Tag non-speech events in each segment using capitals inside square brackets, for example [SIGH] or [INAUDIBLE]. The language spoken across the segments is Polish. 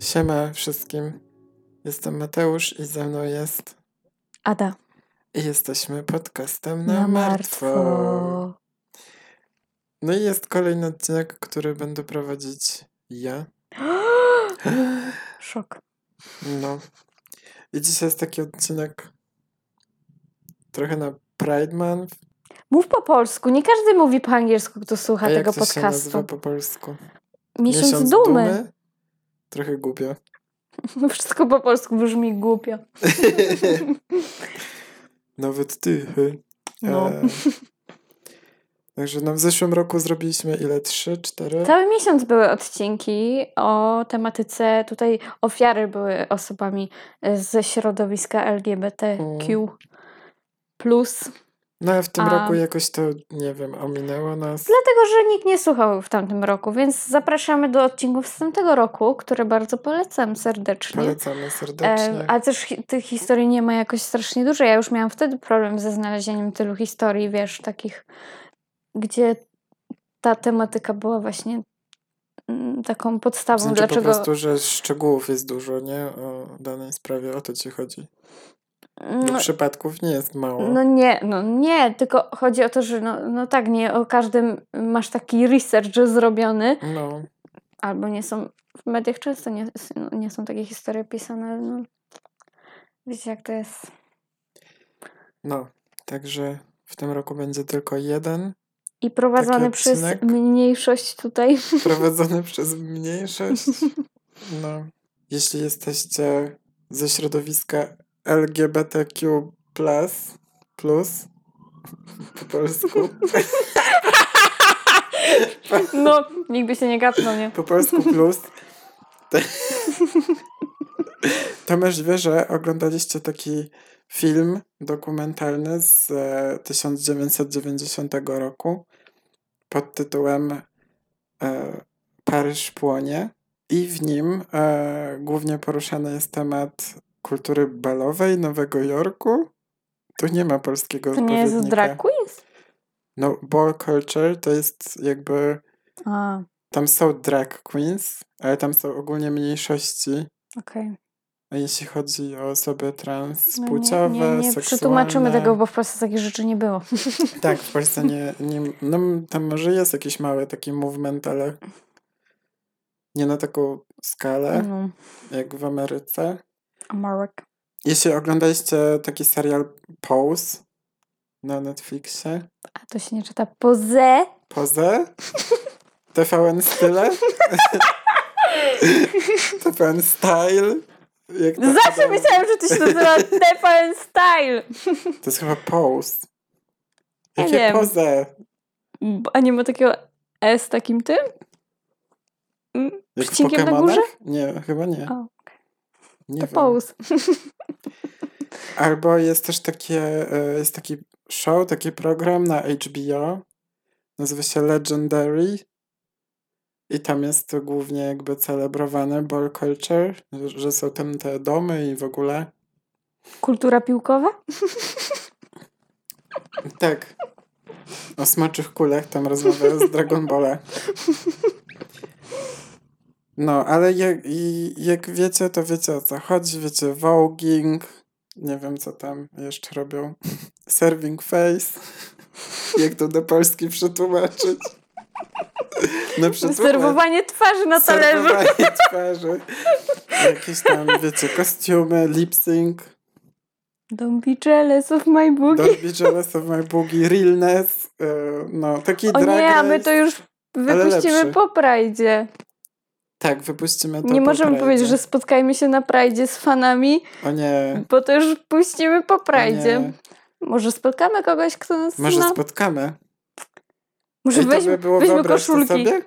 Siema wszystkim. Jestem Mateusz i ze mną jest. Ada. I jesteśmy podcastem na, na martwo. martwo. No i jest kolejny odcinek, który będę prowadzić ja. [GASPS] Szok. No. I dzisiaj jest taki odcinek trochę na Pride Month. Mów po polsku. Nie każdy mówi po angielsku, kto słucha A tego jak to podcastu. się nazywa po polsku? Miesiąc, Miesiąc dumy. dumy. Trochę głupio. [LAUGHS] Wszystko po polsku brzmi głupio. [LAUGHS] Nawet ty. No. E... [LAUGHS] Także no w zeszłym roku zrobiliśmy ile? Trzy, cztery? Cały miesiąc były odcinki o tematyce, tutaj ofiary były osobami ze środowiska LGBTQ+. Plus. No w tym A... roku jakoś to, nie wiem, ominęło nas. Dlatego, że nikt nie słuchał w tamtym roku, więc zapraszamy do odcinków z tamtego roku, które bardzo polecam serdecznie. Polecamy serdecznie. E, a też hi tych historii nie ma jakoś strasznie dużo. Ja już miałam wtedy problem ze znalezieniem tylu historii, wiesz, takich, gdzie ta tematyka była właśnie mm, taką podstawą, znaczy dlaczego... po prostu, że szczegółów jest dużo, nie? O danej sprawie, o to ci chodzi. No, przypadków nie jest mało. No nie, no nie, tylko chodzi o to, że no, no tak, nie o każdym masz taki research zrobiony. No. Albo nie są, w mediach często nie, no, nie są takie historie pisane, no wiecie jak to jest. No, także w tym roku będzie tylko jeden. I prowadzony przez mniejszość tutaj. [LAUGHS] Prowadzony przez mniejszość. No. Jeśli jesteście ze środowiska LGBTQ plus, plus po polsku. No, nikt by się nie kapnął, nie? Po polsku plus. To możliwe, że oglądaliście taki film dokumentalny z 1990 e, roku pod tytułem e, Paryż płonie i w nim e, głównie poruszany jest temat kultury balowej Nowego Jorku. Tu nie ma polskiego To nie jest drag queens? No, ball culture to jest jakby... A. Tam są drag queens, ale tam są ogólnie mniejszości. Okej. Okay. A jeśli chodzi o osoby transpłciowe, no nie, nie, nie przetłumaczymy tego, bo w Polsce takich rzeczy nie było. [LAUGHS] Tak, w [LAUGHS] Polsce nie, nie... No, tam może jest jakiś mały taki movement, ale nie na taką skalę, mm. jak w Ameryce. Jeśli oglądaliście taki serial Pose na Netflixie. A to się nie czyta Pose? Pose? [LAUGHS] TVN Style? [LAUGHS] TVN Style? Jak Zawsze myślałem, że to się nazywa TVN Style. To jest chyba Pose. Jakie ja Pose? A nie ma takiego S takim tym? Przecinkiem na górze? Nie, chyba nie. O. Nie to pause. [LAUGHS] Albo jest też takie, e, jest taki show, taki program na HBO. Nazywa się Legendary. I tam jest to głównie jakby celebrowane ball culture, że są tam te domy i w ogóle. Kultura piłkowa? Tak. O smaczych kulach tam rozmawiają z Dragon Balla. [LAUGHS] No, ale jak, jak wiecie, to wiecie o co chodzi. Wiecie, voging, nie wiem co tam jeszcze robią. [LAUGHS] Serving face. [LAUGHS] jak to do Polski przetłumaczyć? No, [LAUGHS] Serwowanie twarzy na talerzu. Serwowanie twarzy. Jakieś tam, wiecie, kostiumy, lip sync. Don't be jealous of my boogie. Don't be jealous of my boogie. Realness. E, no, taki o drag nie, a my to już wypuścimy po Prajdzie. Tak, wypuścimy to. Nie możemy powiedzieć, że spotkajmy się na Prajdzie z fanami. O nie. Bo to już puścimy po Prajdzie. Może spotkamy kogoś, kto nas Może zna? spotkamy. Może weźmy, by było, weźmy koszulki. To sobie?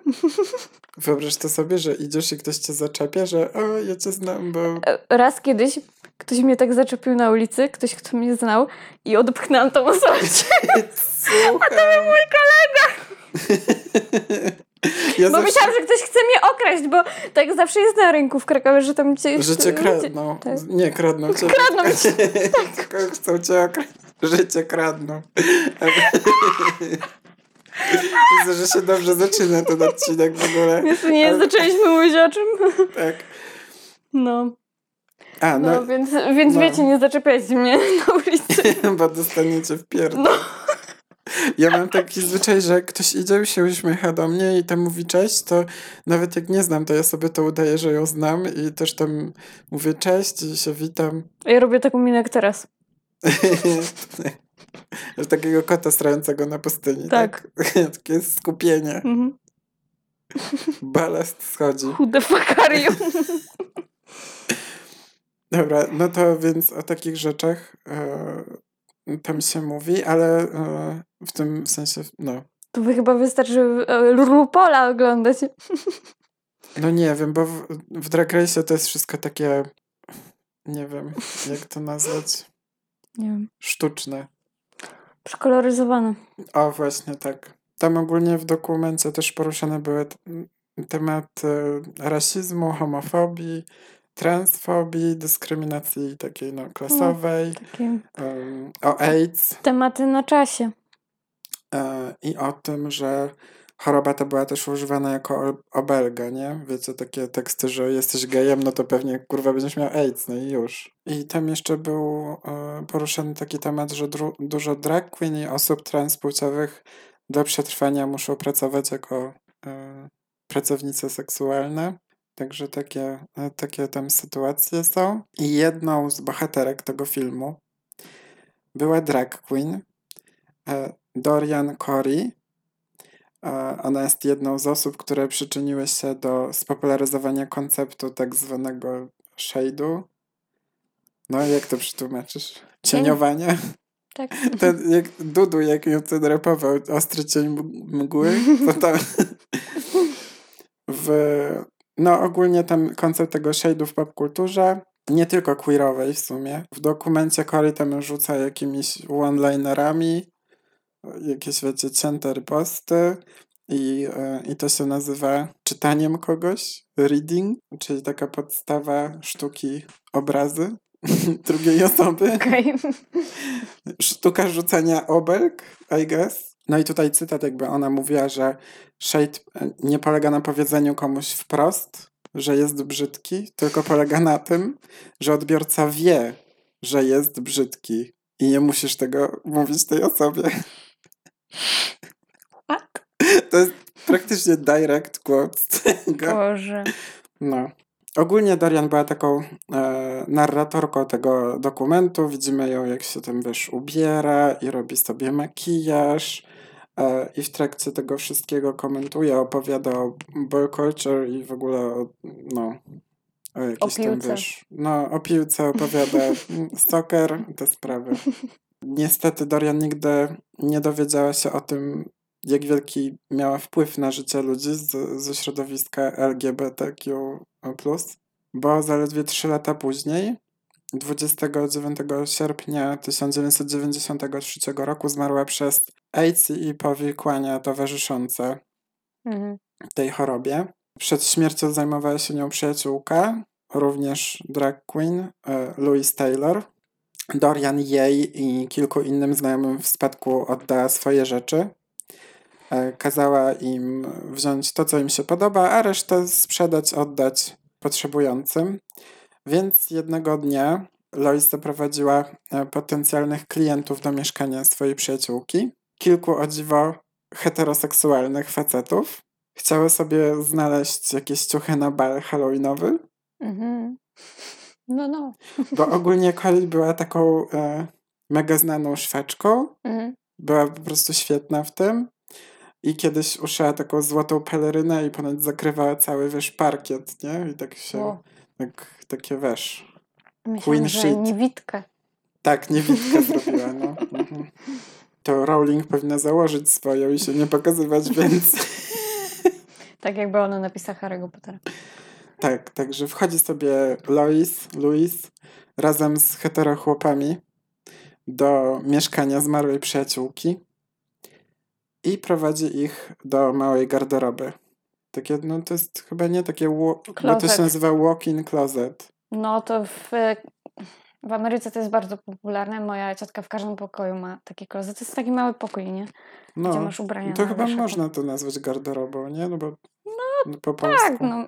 [LAUGHS] Wyobraź to sobie, że idziesz i ktoś cię zaczepia, że o, ja cię znam, bo... E, raz kiedyś ktoś mnie tak zaczepił na ulicy, ktoś, kto mnie znał i odpchnęłam tą osobę. [LAUGHS] A to był mój kolega! [LAUGHS] Ja bo zawsze... myślałam, że ktoś chce mnie okraść, bo tak zawsze jest na rynku w Krakowie, że tam cię... Że cię kradną. Tak. Nie, kradną cię. Kradną [LAUGHS] cię. tak. Chcą cię okraść. Że cię kradną. [LAUGHS] Widzę, że się dobrze zaczyna ten odcinek w ogóle. Jeszcze nie Ale- zaczęliśmy mówić o czym. [LAUGHS] Tak. No, A, no, no, więc, więc no. wiecie, nie zaczepiajcie mnie na ulicy. bo dostaniecie w pierdol. No. Ja mam taki zwyczaj, że jak ktoś idzie i się uśmiecha do mnie i tam mówi cześć, to nawet jak nie znam, to ja sobie to udaję, że ją znam i też tam mówię cześć i się witam. Ja robię taką minę jak teraz. [LAUGHS] Takiego kota strającego na pustyni. Tak. tak? [LAUGHS] Takie skupienie. Mhm. Balast schodzi. Who you? [LAUGHS] Dobra, no to więc o takich rzeczach e, tam się mówi, ale e, w tym sensie, no. To by chyba wystarczy e, Rupola oglądać. [LAUGHS] No nie wiem, bo w, w Drag Race to jest wszystko takie, nie wiem, jak to nazwać, Nie wiem. sztuczne. Przekoloryzowane. O, właśnie tak. Tam ogólnie w dokumencie też poruszane były tematy rasizmu, homofobii, transfobii, dyskryminacji takiej no, klasowej, Takie em, o AIDS tematy na czasie. E, i o tym, że choroba ta była też używana jako obelga, nie? Wiecie, takie teksty, że jesteś gejem, no to pewnie kurwa będziesz miał AIDS, no i już. I tam jeszcze był e, poruszany taki temat, że dużo drag queen i osób transpłciowych do przetrwania muszą pracować jako e, pracownice seksualne. Także takie, takie tam sytuacje są. I jedną z bohaterek tego filmu była drag queen Dorian Corey. Ona jest jedną z osób, które przyczyniły się do spopularyzowania konceptu tak zwanego shade'u. No, jak to przetłumaczysz? Cieniowanie? Tak. [LAUGHS] Ten, jak Dudu, jak ją ten rapował, ostry cień mgły, to [LAUGHS] tam w, no ogólnie tam koncept tego shade'u w popkulturze, nie tylko queerowej w sumie. W dokumencie Cory tam rzuca jakimiś one-linerami, jakieś wiecie, cięte posty i, e, i to się nazywa czytaniem kogoś, reading, czyli taka podstawa sztuki obrazy [LAUGHS] drugiej osoby. Okej. [LAUGHS] Sztuka rzucania obelg, I guess. No i tutaj cytat, jakby ona mówiła, że shade e, nie polega na powiedzeniu komuś wprost, że jest brzydki, tylko polega na tym, że odbiorca wie, że jest brzydki i nie musisz tego mówić tej osobie. Fuck. To jest praktycznie direct quote z tego. Boże. No. Ogólnie Dorian była taką e, narratorką tego dokumentu. Widzimy ją, jak się tam wiesz, ubiera i robi sobie makijaż. E, I w trakcie tego wszystkiego komentuje, opowiada o boy culture i w ogóle o, no, o jakiś tam, piłce. wiesz, no, o piłce opowiada, [LAUGHS] soccer, te sprawy. Niestety Dorian nigdy nie dowiedziała się o tym, jak wielki miała wpływ na życie ludzi z, ze środowiska LGBTQ+, bo zaledwie 3 lata później, 29 sierpnia 1993 roku zmarła przez AIDS i powikłania towarzyszące Mhm. tej chorobie. Przed śmiercią zajmowała się nią przyjaciółka, również drag queen e, Louise Taylor. Dorian jej i kilku innym znajomym w spadku oddała swoje rzeczy. E, Kazała im wziąć to, co im się podoba, a resztę sprzedać, oddać potrzebującym. Więc jednego dnia Lois zaprowadziła e, potencjalnych klientów do mieszkania swojej przyjaciółki. Kilku o dziwo heteroseksualnych facetów. Chciały sobie znaleźć jakieś ciuchy na bal halloweenowy, Mhm. No, no. bo ogólnie Coli była taką e, mega znaną szweczką. Mhm. Była po prostu świetna w tym. I kiedyś uszyła taką złotą pelerynę i ponad zakrywała cały, wiesz, parkiet, nie? I tak się, O, tak, takie, wiesz, myślałam, Queen shit. niewidkę. tak, niewidkę zrobiła, no. Mhm. To Rowling powinna założyć swoją i się nie pokazywać więcej. Tak jakby ona napisała Harry'ego Pottera. Tak, także wchodzi sobie Lois, Louis razem z heterochłopami do mieszkania zmarłej przyjaciółki i prowadzi ich do małej garderoby. Takie, no to jest chyba nie takie, bo to się nazywa walk-in closet. No to w, W Ameryce to jest bardzo popularne. Moja ciotka w każdym pokoju ma taki klozet. To jest taki mały pokój, nie? Gdzie No, masz ubrania to chyba można to nazwać garderobą, nie? No bo no, po Tak, polsku. no.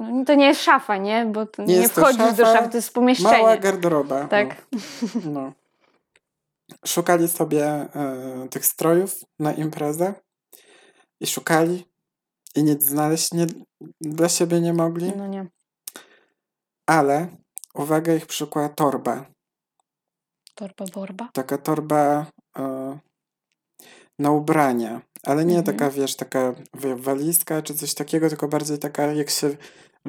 No. To nie jest szafa, nie? Bo to Nie nie, wchodzisz do szafa, szafy, to jest pomieszczenie. Mała garderoba. tak. No. no. Szukali sobie e, tych strojów na imprezę i szukali i nic znaleźć nie, dla siebie nie mogli, No nie. ale uwaga, ich przykła torba. Torba borba. Taka torba e, na ubrania, ale nie Mhm. taka, wiesz, taka walizka czy coś takiego, tylko bardziej taka, jak się,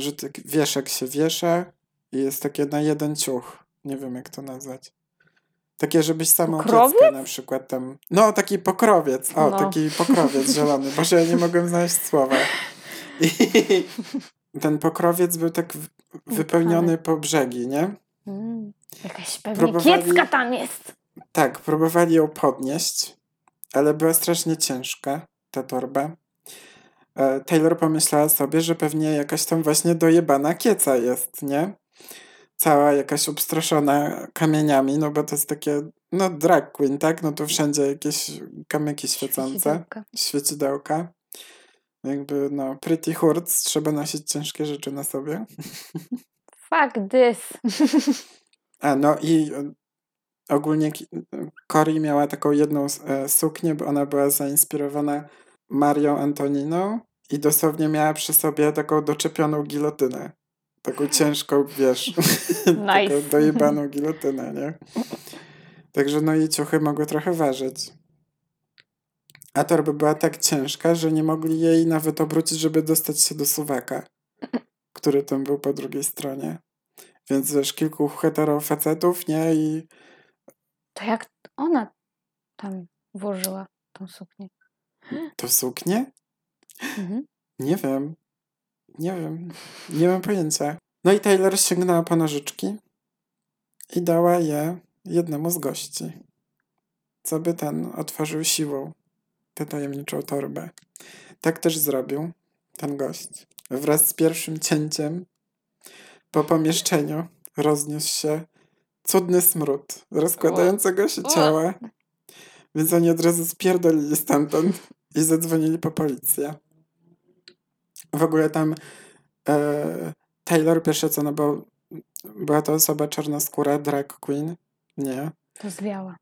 że tak wieszak się wiesza i jest takie na jeden ciuch. Nie wiem, jak to nazwać. Takie, żebyś samą kieckę na przykład tam... No, taki pokrowiec. O, No. taki pokrowiec zielony. Boże, ja nie mogłem znaleźć słowa. I [LAUGHS] ten pokrowiec był tak wypełniony po brzegi, nie? Mm. Jakaś pewnie Próbowali- kiecka tam jest. Tak, próbowali ją podnieść, ale była strasznie ciężka, ta torba. E, Taylor pomyślała sobie, że pewnie jakaś tam właśnie dojebana kieca jest, nie? Cała jakaś obstroszona kamieniami, no bo to jest takie, no drag queen, tak? No to wszędzie jakieś kamyki świecące, Świecidełka. świecidełka. Jakby, no, pretty hurts, trzeba nosić ciężkie rzeczy na sobie. Fuck this. [LAUGHS] A, no i e, ogólnie Cory miała taką jedną e, suknię, bo ona była zainspirowana Marią Antoniną i dosłownie miała przy sobie taką doczepioną gilotynę. Taką ciężką, wiesz, [LAUGHS] [LAUGHS] taką Nice. dojebaną gilotynę, nie? Także no i ciuchy mogły trochę ważyć. A torba była tak ciężka, że nie mogli jej nawet obrócić, żeby dostać się do suwaka, który tam był po drugiej stronie. Więc wiesz, kilku hetero facetów, nie? I To jak ona tam włożyła tą suknię? To suknię? Mhm. Nie wiem. Nie wiem. Nie mam pojęcia. No i Taylor sięgnęła po nożyczki i dała je jednemu z gości. Co by ten otworzył siłą tę tajemniczą torbę. Tak też zrobił ten gość. Wraz z pierwszym cięciem po pomieszczeniu rozniósł się cudny smród rozkładającego się ciała. Więc oni od razu spierdolili stamtąd i zadzwonili po policję. W ogóle tam e, Taylor pierwsze co, no bo była to osoba czarnoskóra, drag queen. Nie. To zwiała.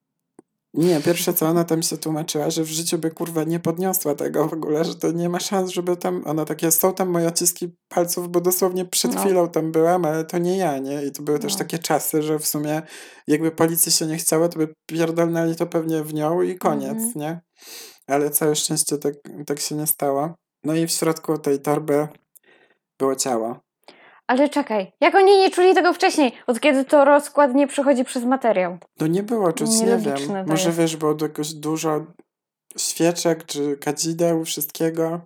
Nie, pierwsze co ona tam się tłumaczyła, że w życiu by kurwa nie podniosła tego w ogóle, że to nie ma szans, żeby tam, ona takie, są tam moje odciski palców, bo dosłownie przed No. chwilą tam byłam, ale to nie ja, nie? I to były też No. takie czasy, że w sumie jakby policji się nie chciało, to by pierdolnęli to pewnie w nią i koniec, Mhm. nie? Ale całe szczęście tak, tak się nie stało. No i w środku tej torby było ciało. Ale czekaj, jak oni nie czuli tego wcześniej? Od kiedy to rozkład nie przechodzi przez materiał? No nie było czuć, nie wiem. Może jest. wiesz, było jakoś dużo świeczek czy kadzideł, wszystkiego.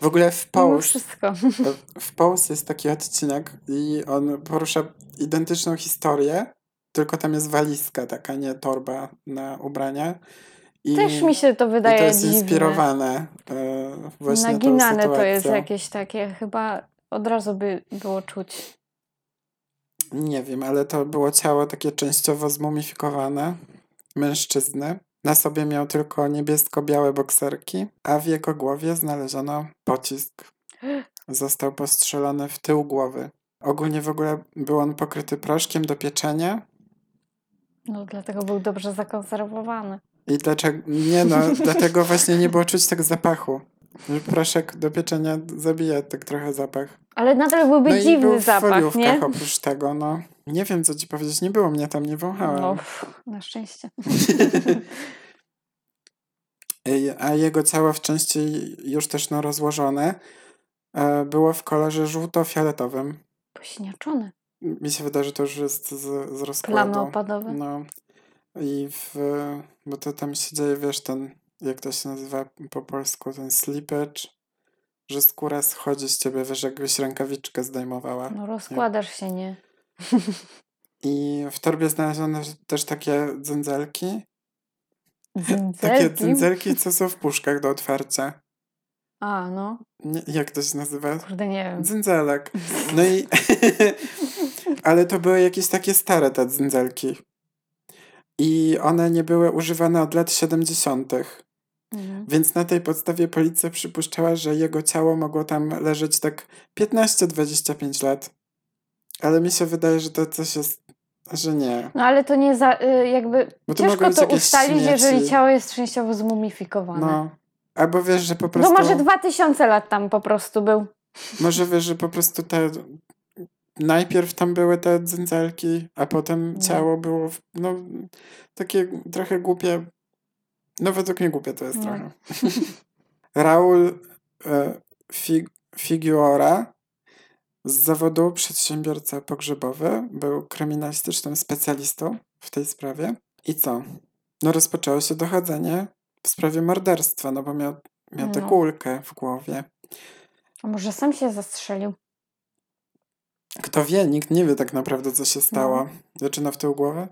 W ogóle w Pose, wszystko. [LAUGHS] w Pose jest taki odcinek i on porusza identyczną historię, tylko tam jest walizka taka, nie torba na ubrania. I, Też mi się to i wydaje to jest dziwne. inspirowane e, właśnie Naginane tą to jest jakieś takie, chyba od razu by było czuć. Nie wiem, ale to było ciało takie częściowo zmumifikowane mężczyzny. Na sobie miał tylko niebiesko-białe bokserki, a w jego głowie znaleziono pocisk. [GASPS] Został postrzelony w tył głowy. Ogólnie w ogóle był on pokryty proszkiem do pieczenia. No dlatego był dobrze zakonserwowany. I dlaczego? Nie no, [LAUGHS] dlatego właśnie nie było czuć tak zapachu. Proszek do pieczenia zabija tak trochę zapach. Ale nadal byłby no dziwny był w zapach, nie? oprócz tego, no. Nie wiem, co ci powiedzieć, nie było mnie tam, nie wąchałem. No, na szczęście. [LAUGHS] A jego ciało w części już też no, rozłożone e, było w kolorze żółto-fioletowym. Posiniaczony. Mi się wydaje, że to już jest z, z rozkładu. Plamy opadowe. No. I w, bo to tam się dzieje, wiesz, ten, jak to się nazywa po polsku, ten slippage, że skóra schodzi z ciebie, wiesz, jakbyś rękawiczkę zdejmowała. No rozkładasz się, nie? I w torbie znaleziono też takie dzędzelki. Takie dzędzelki, co są w puszkach do otwarcia. A, no. Nie, jak to się nazywa? Kurde, nie wiem. Dzędzelek. No i... [LAUGHS] [LAUGHS] ale to były jakieś takie stare te dzyndzelki. I one nie były używane od lat 70. Mhm. Więc na tej podstawie policja przypuszczała, że jego ciało mogło tam leżeć tak 15-25 lat. Ale mi się wydaje, że to coś jest, że nie. No ale to nie za, y, jakby Bo to ciężko to ustalić, śmieci. jeżeli ciało jest częściowo zmumifikowane. No. Albo wiesz, że po To prostu... może 2000 lat tam po prostu był. Może wiesz, że po prostu te... Najpierw tam były te dzyndzelki, a potem No. ciało było, no, takie trochę głupie. No według mnie głupie to jest No. trochę. [LAUGHS] Raul e, Fig Figuora z zawodu przedsiębiorca pogrzebowy był kryminalistycznym specjalistą w tej sprawie. I co? No rozpoczęło się dochodzenie w sprawie morderstwa, no bo miał, miał tę No. kulkę w głowie. A może sam się zastrzelił? Kto wie, nikt nie wie tak naprawdę, co się stało. No. Zaczyna w tył głowę?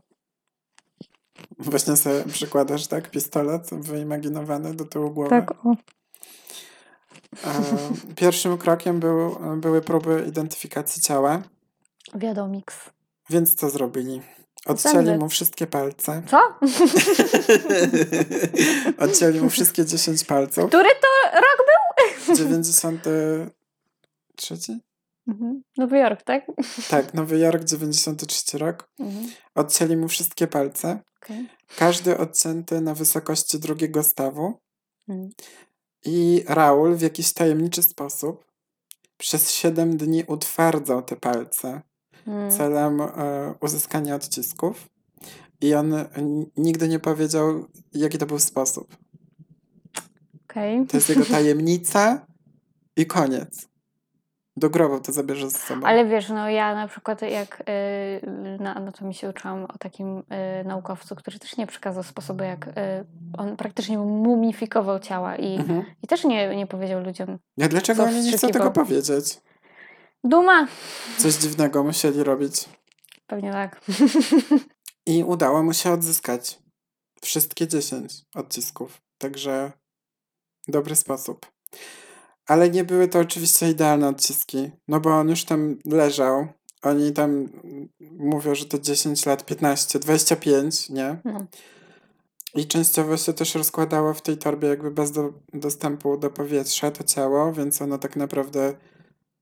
Właśnie sobie przykładasz, tak? Pistolet wyimaginowany do tyłu głowy. Tak, o. E, Pierwszym krokiem był, były próby identyfikacji ciała, Wiadomiks. więc co zrobili? Odcięli mu wszystkie palce. Co? [LAUGHS] Odcięli mu wszystkie 10 palców. Który to rok 93? Mhm. Nowy Jork, tak? Tak, [LAUGHS] Nowy Jork, 93 rok. Mhm. Odcięli mu wszystkie palce. okej. Każdy odcięty na wysokości drugiego stawu. Mhm. I Raul w jakiś tajemniczy sposób przez 7 dni utwardzał te palce Mm. celem e, uzyskania odcisków. I on nigdy nie powiedział, jaki to był sposób. Okej. To jest jego [LAUGHS] tajemnica i koniec. Do grobu to zabierze ze sobą. Ale wiesz, no ja na przykład jak y, na anatomii się uczyłam o takim y, naukowcu, który też nie przekazał sposobu, jak y, on praktycznie mumifikował ciała i, Mhm. i też nie, nie powiedział ludziom. Ja dlaczego oni nie chcą tego powiedzieć? Duma! Coś dziwnego musieli robić. Pewnie tak. I udało mu się odzyskać wszystkie 10 odcisków. Także dobry sposób. Ale nie były to oczywiście idealne odciski, no bo on już tam leżał. Oni tam mm, mówią, że to 10 lat, 15, 25, nie? No. I częściowo się też rozkładało w tej torbie jakby bez do, dostępu do powietrza to ciało, więc ono tak naprawdę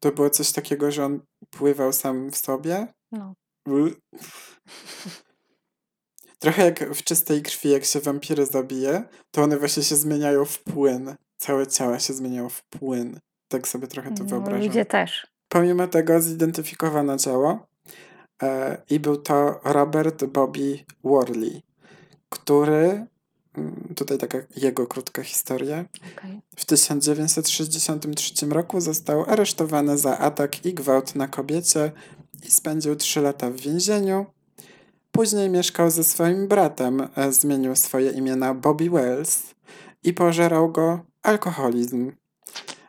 to było coś takiego, że on pływał sam w sobie. No. Trochę jak w czystej krwi, jak się wampiry zabije, to one właśnie się zmieniają w płyn. Całe ciała się zmieniają w płyn. Tak sobie trochę to No, wyobrażam. ludzie też. Pomimo tego zidentyfikowano ciało e, i był to Robert Bobby Worley, który, mm, tutaj taka jego krótka historia, Okej. w 1963 roku został aresztowany za atak i gwałt na kobiecie i spędził 3 lata w więzieniu. Później mieszkał ze swoim bratem, e, zmienił swoje imię na Bobby Wells i pożerał go alkoholizm.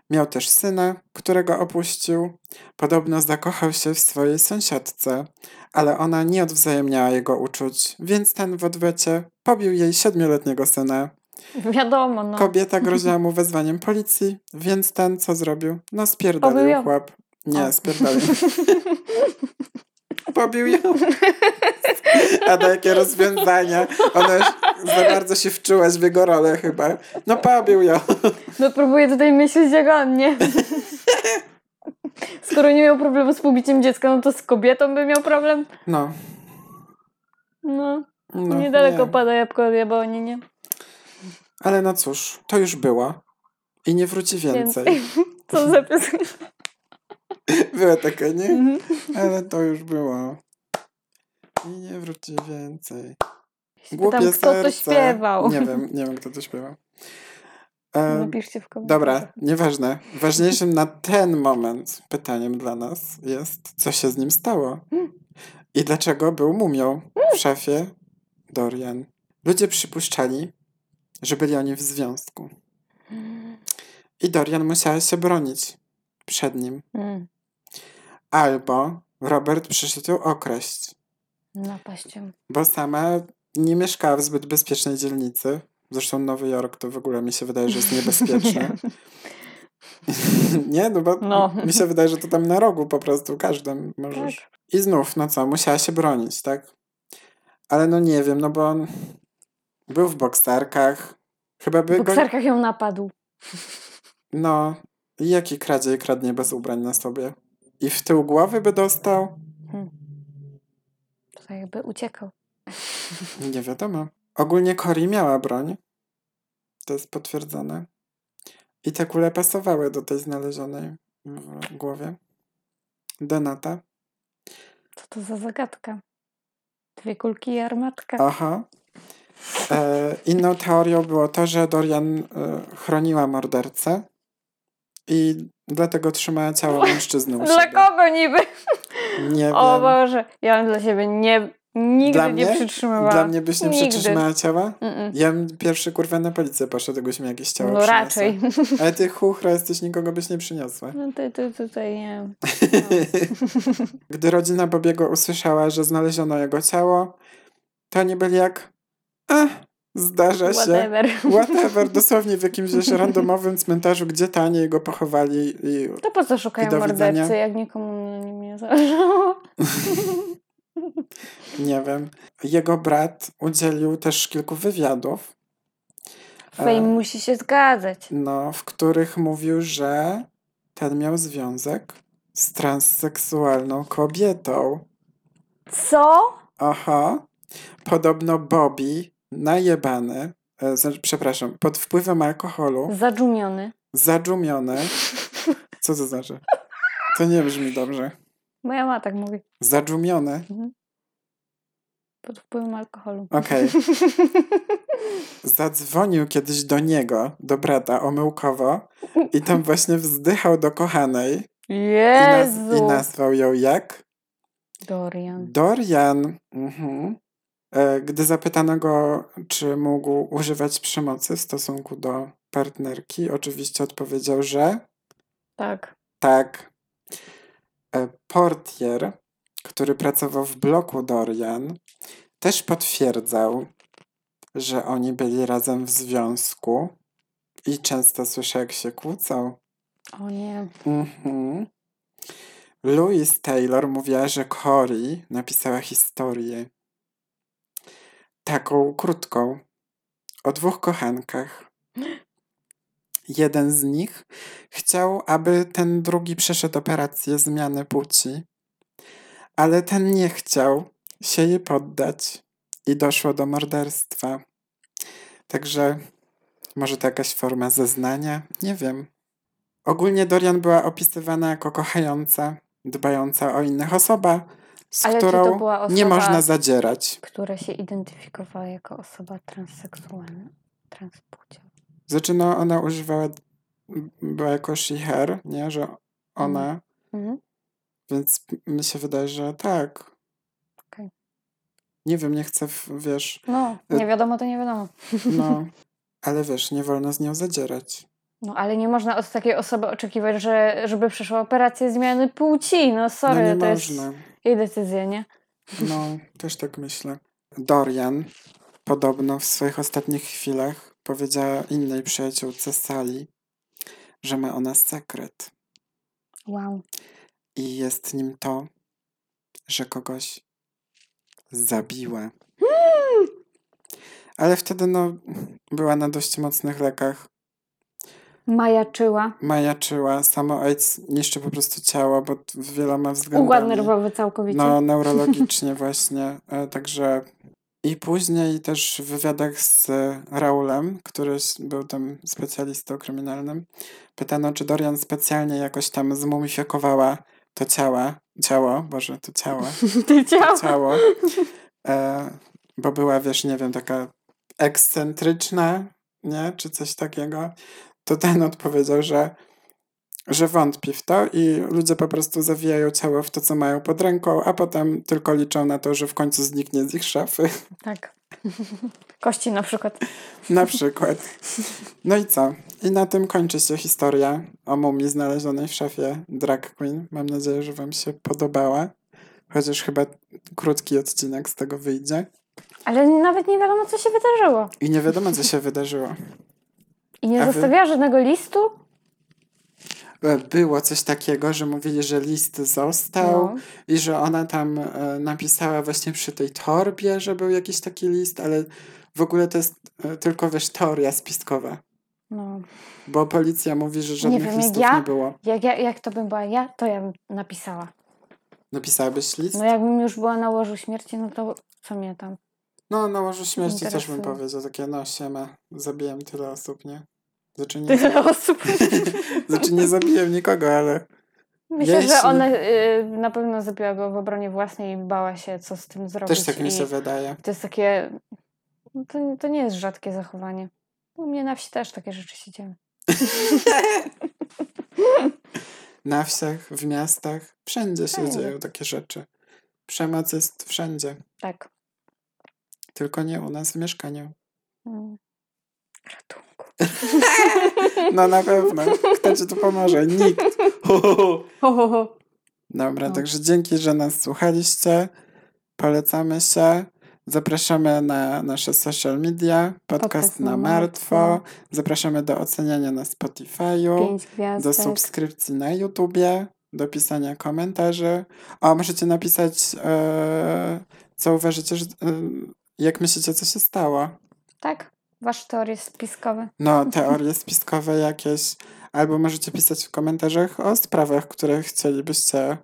Miał też syna, którego opuścił. Podobno zakochał się w swojej sąsiadce, ale ona nie odwzajemniała jego uczuć, więc ten w odwecie pobił jej siedmioletniego syna. Wiadomo, no. Kobieta [LAUGHS] groziła mu wezwaniem policji, więc ten co zrobił? No spierdolił chłop. Nie, spierdolił. [LAUGHS] Pobił ją. [LAUGHS] A na jakie rozwiązania? Ona już za bardzo się wczułaś w jego rolę chyba. No pobił ją. [LAUGHS] No próbuję tutaj myśleć jak on, nie? [LAUGHS] Skoro nie miał problemu z pobiciem dziecka, no to z kobietą by miał problem? No. No, no niedaleko nie. pada jabłko od jabłoni, nie? Ale no cóż, to już było. I nie wróci więcej. Co za piosenka? [LAUGHS] Była taka, nie? Mhm. Ale to już było. I nie wróci więcej. Głupie kto to serce. śpiewał? Nie wiem, nie wiem kto to śpiewał. E, Napiszcie w komentarzach. dobra, nieważne. Ważniejszym na ten moment pytaniem dla nas jest, co się z nim stało i dlaczego był mumią w szafie Dorian. Ludzie przypuszczali, że byli oni w związku. I Dorian musiała się bronić przed nim. Mm, Albo Robert przyszedł ją okraść, Napaścią. bo sama nie mieszkała w zbyt bezpiecznej dzielnicy. Zresztą Nowy Jork to w ogóle mi się wydaje, że jest niebezpieczny. [LAUGHS] nie, no bo No. mi się wydaje, że to tam na rogu po prostu każdym możesz. Tak. I znów, no co, musiała się bronić, tak? Ale no nie wiem, no bo on był w bokserkach. Chyba by W go... bokserkach ją napadł. No, i jaki kradziej kradnie bez ubrań na sobie? I w tył głowy by dostał? To jakby uciekał. [LAUGHS] Nie wiadomo. Ogólnie Cori miała broń. To jest potwierdzone. I te kule pasowały do tej znalezionej w głowie. Donata. Co to za zagadka? Dwie kulki i armatka. Aha. E, inną teorią było to, że Dorian e, chroniła mordercę i dlatego trzymała ciało [LAUGHS] mężczyzny u Dla kogo niby? Nie O wiem. Boże, ja bym dla siebie nie, nigdy Dla nie mnie? przytrzymywała. Dla mnie byś nie Nigdy. przytrzymała ciała? Mm-mm. Ja bym pierwszy kurwa na policję poszedł, gdybyś mi jakieś ciało No przyniosła. raczej. [LAUGHS] Ale ty chuchra jesteś, nikogo byś nie przyniosła. No ty, ty tutaj nie. [LAUGHS] Gdy rodzina Bobiego usłyszała, że znaleziono jego ciało, to oni byli jak a, zdarza się. Whatever. [LAUGHS] Whatever, dosłownie w jakimś randomowym cmentarzu, gdzie taniej go pochowali i To po co szukają mordercy, jak nikomu na nim nie zależało? [LAUGHS] nie wiem. Jego brat udzielił też kilku wywiadów, Fame musi się zgadzać. no, w których mówił, że ten miał związek z transseksualną kobietą. Co? Aha. Podobno Bobby, najebany, e, przepraszam, pod wpływem alkoholu, Zadżumiony. zadżumiony. [LAUGHS] Co to znaczy? To nie brzmi dobrze. Moja mama tak mówi. Zadżumiony. Pod wpływem alkoholu. Okej. [LAUGHS] Zadzwonił kiedyś do niego, do brata, omyłkowo i tam właśnie wzdychał do kochanej i, naz- i Jezu! nazwał ją jak? Dorian. Dorian. Mhm. E, Gdy zapytano go, czy mógł używać przemocy w stosunku do partnerki, oczywiście odpowiedział, że Tak. tak. E, Portier, który pracował w bloku Dorian, też potwierdzał, że oni byli razem w związku i często słyszę, jak się kłócą. O nie. Mhm. Louise Taylor mówiła, że Cory napisała historię. Taką krótką. O dwóch kochankach. Jeden z nich chciał, aby ten drugi przeszedł operację zmiany płci, ale ten nie chciał się jej poddać i doszło do morderstwa. Także może to jakaś forma zeznania? Nie wiem. Ogólnie Dorian była opisywana jako kochająca, dbająca o innych osoba, z Ale czy to którą była nie osoba- można zadzierać. Która się identyfikowała jako osoba transseksualna. Transpłciowa. Znaczy, no, ona używała, była jako she, her, nie, że ona, Mhm. więc mi się wydaje, że tak. Okej. Nie wiem, nie chcę, wiesz, No, nie wiadomo, to nie wiadomo. [LAUGHS] no, ale wiesz, nie wolno z nią zadzierać. No, ale nie można od takiej osoby oczekiwać, że, żeby przeszła operację zmiany płci. No, sorry, no nie to można. jest jej decyzja, nie? No, też tak myślę. Dorian podobno w swoich ostatnich chwilach powiedziała innej przyjaciółce Sally, że ma ona sekret. Wow. I jest nim to, że kogoś zabiła. Ale wtedy no, była na dość mocnych lekach. Majaczyła. Majaczyła. Samo AIDS niszczy po prostu ciało, bo wieloma względami. Układ nerwowy całkowicie. No, [LAUGHS] neurologicznie właśnie. E, Także i później też w wywiadach z Raulem, który był tam specjalistą kryminalnym, pytano, czy Dorian specjalnie jakoś tam zmumifikowała to ciała, ciało, boże, to ciało, [LAUGHS] Ty ciało. to ciało, e, bo była, wiesz, nie wiem, taka ekscentryczna, nie, czy coś takiego, to ten odpowiedział, że że wątpi w to i ludzie po prostu zawijają ciało w to, co mają pod ręką, a potem tylko liczą na to, że w końcu zniknie z ich szafy. Tak. Kości na przykład. Na przykład. No i co? I na tym kończy się historia o mumii znalezionej w szafie Drag Queen. Mam nadzieję, że Wam się podobała. Chociaż chyba krótki odcinek z tego wyjdzie. Ale nawet nie wiadomo, co się wydarzyło. I nie wiadomo, co się wydarzyło. I nie zostawiała żadnego listu? e, było coś takiego, że mówili, że list został No. i że ona tam e, napisała właśnie przy tej torbie, że był jakiś taki list, ale w ogóle to jest e, tylko, wiesz, teoria spiskowa. No. Bo policja mówi, że żadnych wiem, jak listów ja- nie było. Jak, ja, jak to bym była ja, to ja bym napisała. Napisałabyś list? No jakbym już była na łożu śmierci, no to co mnie tam? No, na łożu śmierci też bym powiedział takie, no siema, zabiłem tyle osób, nie? Znaczy nie, Tyle osób. [LAUGHS] znaczy nie zabiłem nikogo, ale Myślę, Jeśli- że ona y, na pewno zabiła go w obronie własnej i bała się, co z tym zrobić. też tak mi się wydaje. To jest takie... no To, to nie jest rzadkie zachowanie. U mnie na wsi też takie rzeczy się dzieją. [LAUGHS] Na wsiach, w miastach, wszędzie się Wszędzie. dzieją takie rzeczy. Przemoc jest wszędzie, Tak. tylko nie u nas w mieszkaniu. Mm. Ratunku. [LAUGHS] No na pewno. Kto ci tu pomoże? Nikt. Ho, ho, ho. Dobra, No. także dzięki, że nas słuchaliście. Polecamy się. Zapraszamy na nasze social media, podcast, Podcast na martwo. martwo. Zapraszamy do oceniania na Spotify'u, do subskrypcji na YouTubie, do pisania komentarzy. O, możecie napisać, e, co uważacie, że, e, jak myślicie, co się stało. Tak? Wasze teorie spiskowe. No, teorie spiskowe jakieś. Albo możecie pisać w komentarzach o sprawach, które chcielibyście,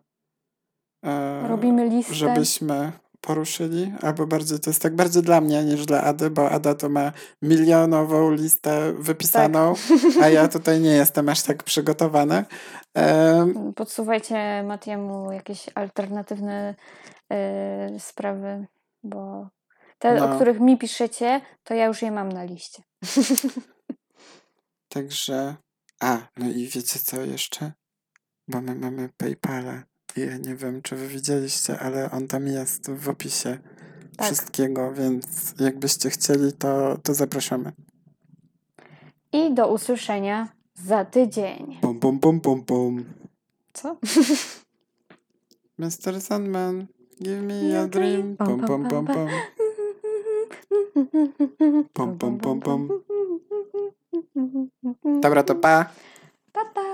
e, Robimy listę. żebyśmy poruszyli. Albo bardziej, to jest tak bardziej dla mnie niż dla Ady, bo Ada to ma milionową listę wypisaną, Tak. a ja tutaj nie jestem aż tak przygotowany. E, Podsuwajcie Matiemu jakieś alternatywne y, sprawy, bo te, No. o których mi piszecie, to ja już je mam na liście. [LAUGHS] także. A, no i wiecie co jeszcze? Bo my mamy PayPala. I ja nie wiem, czy wy widzieliście, ale on tam jest w opisie Tak. wszystkiego, więc jakbyście chcieli, to, to zapraszamy. I do usłyszenia za tydzień. Pum, pum, pum, pum, pum. Co? [LAUGHS] Mr. Sandman, give me a dream. Pum, pum, pum, pum. Pom, pom, pom, pom. Dobra, to pa. Pa, pa.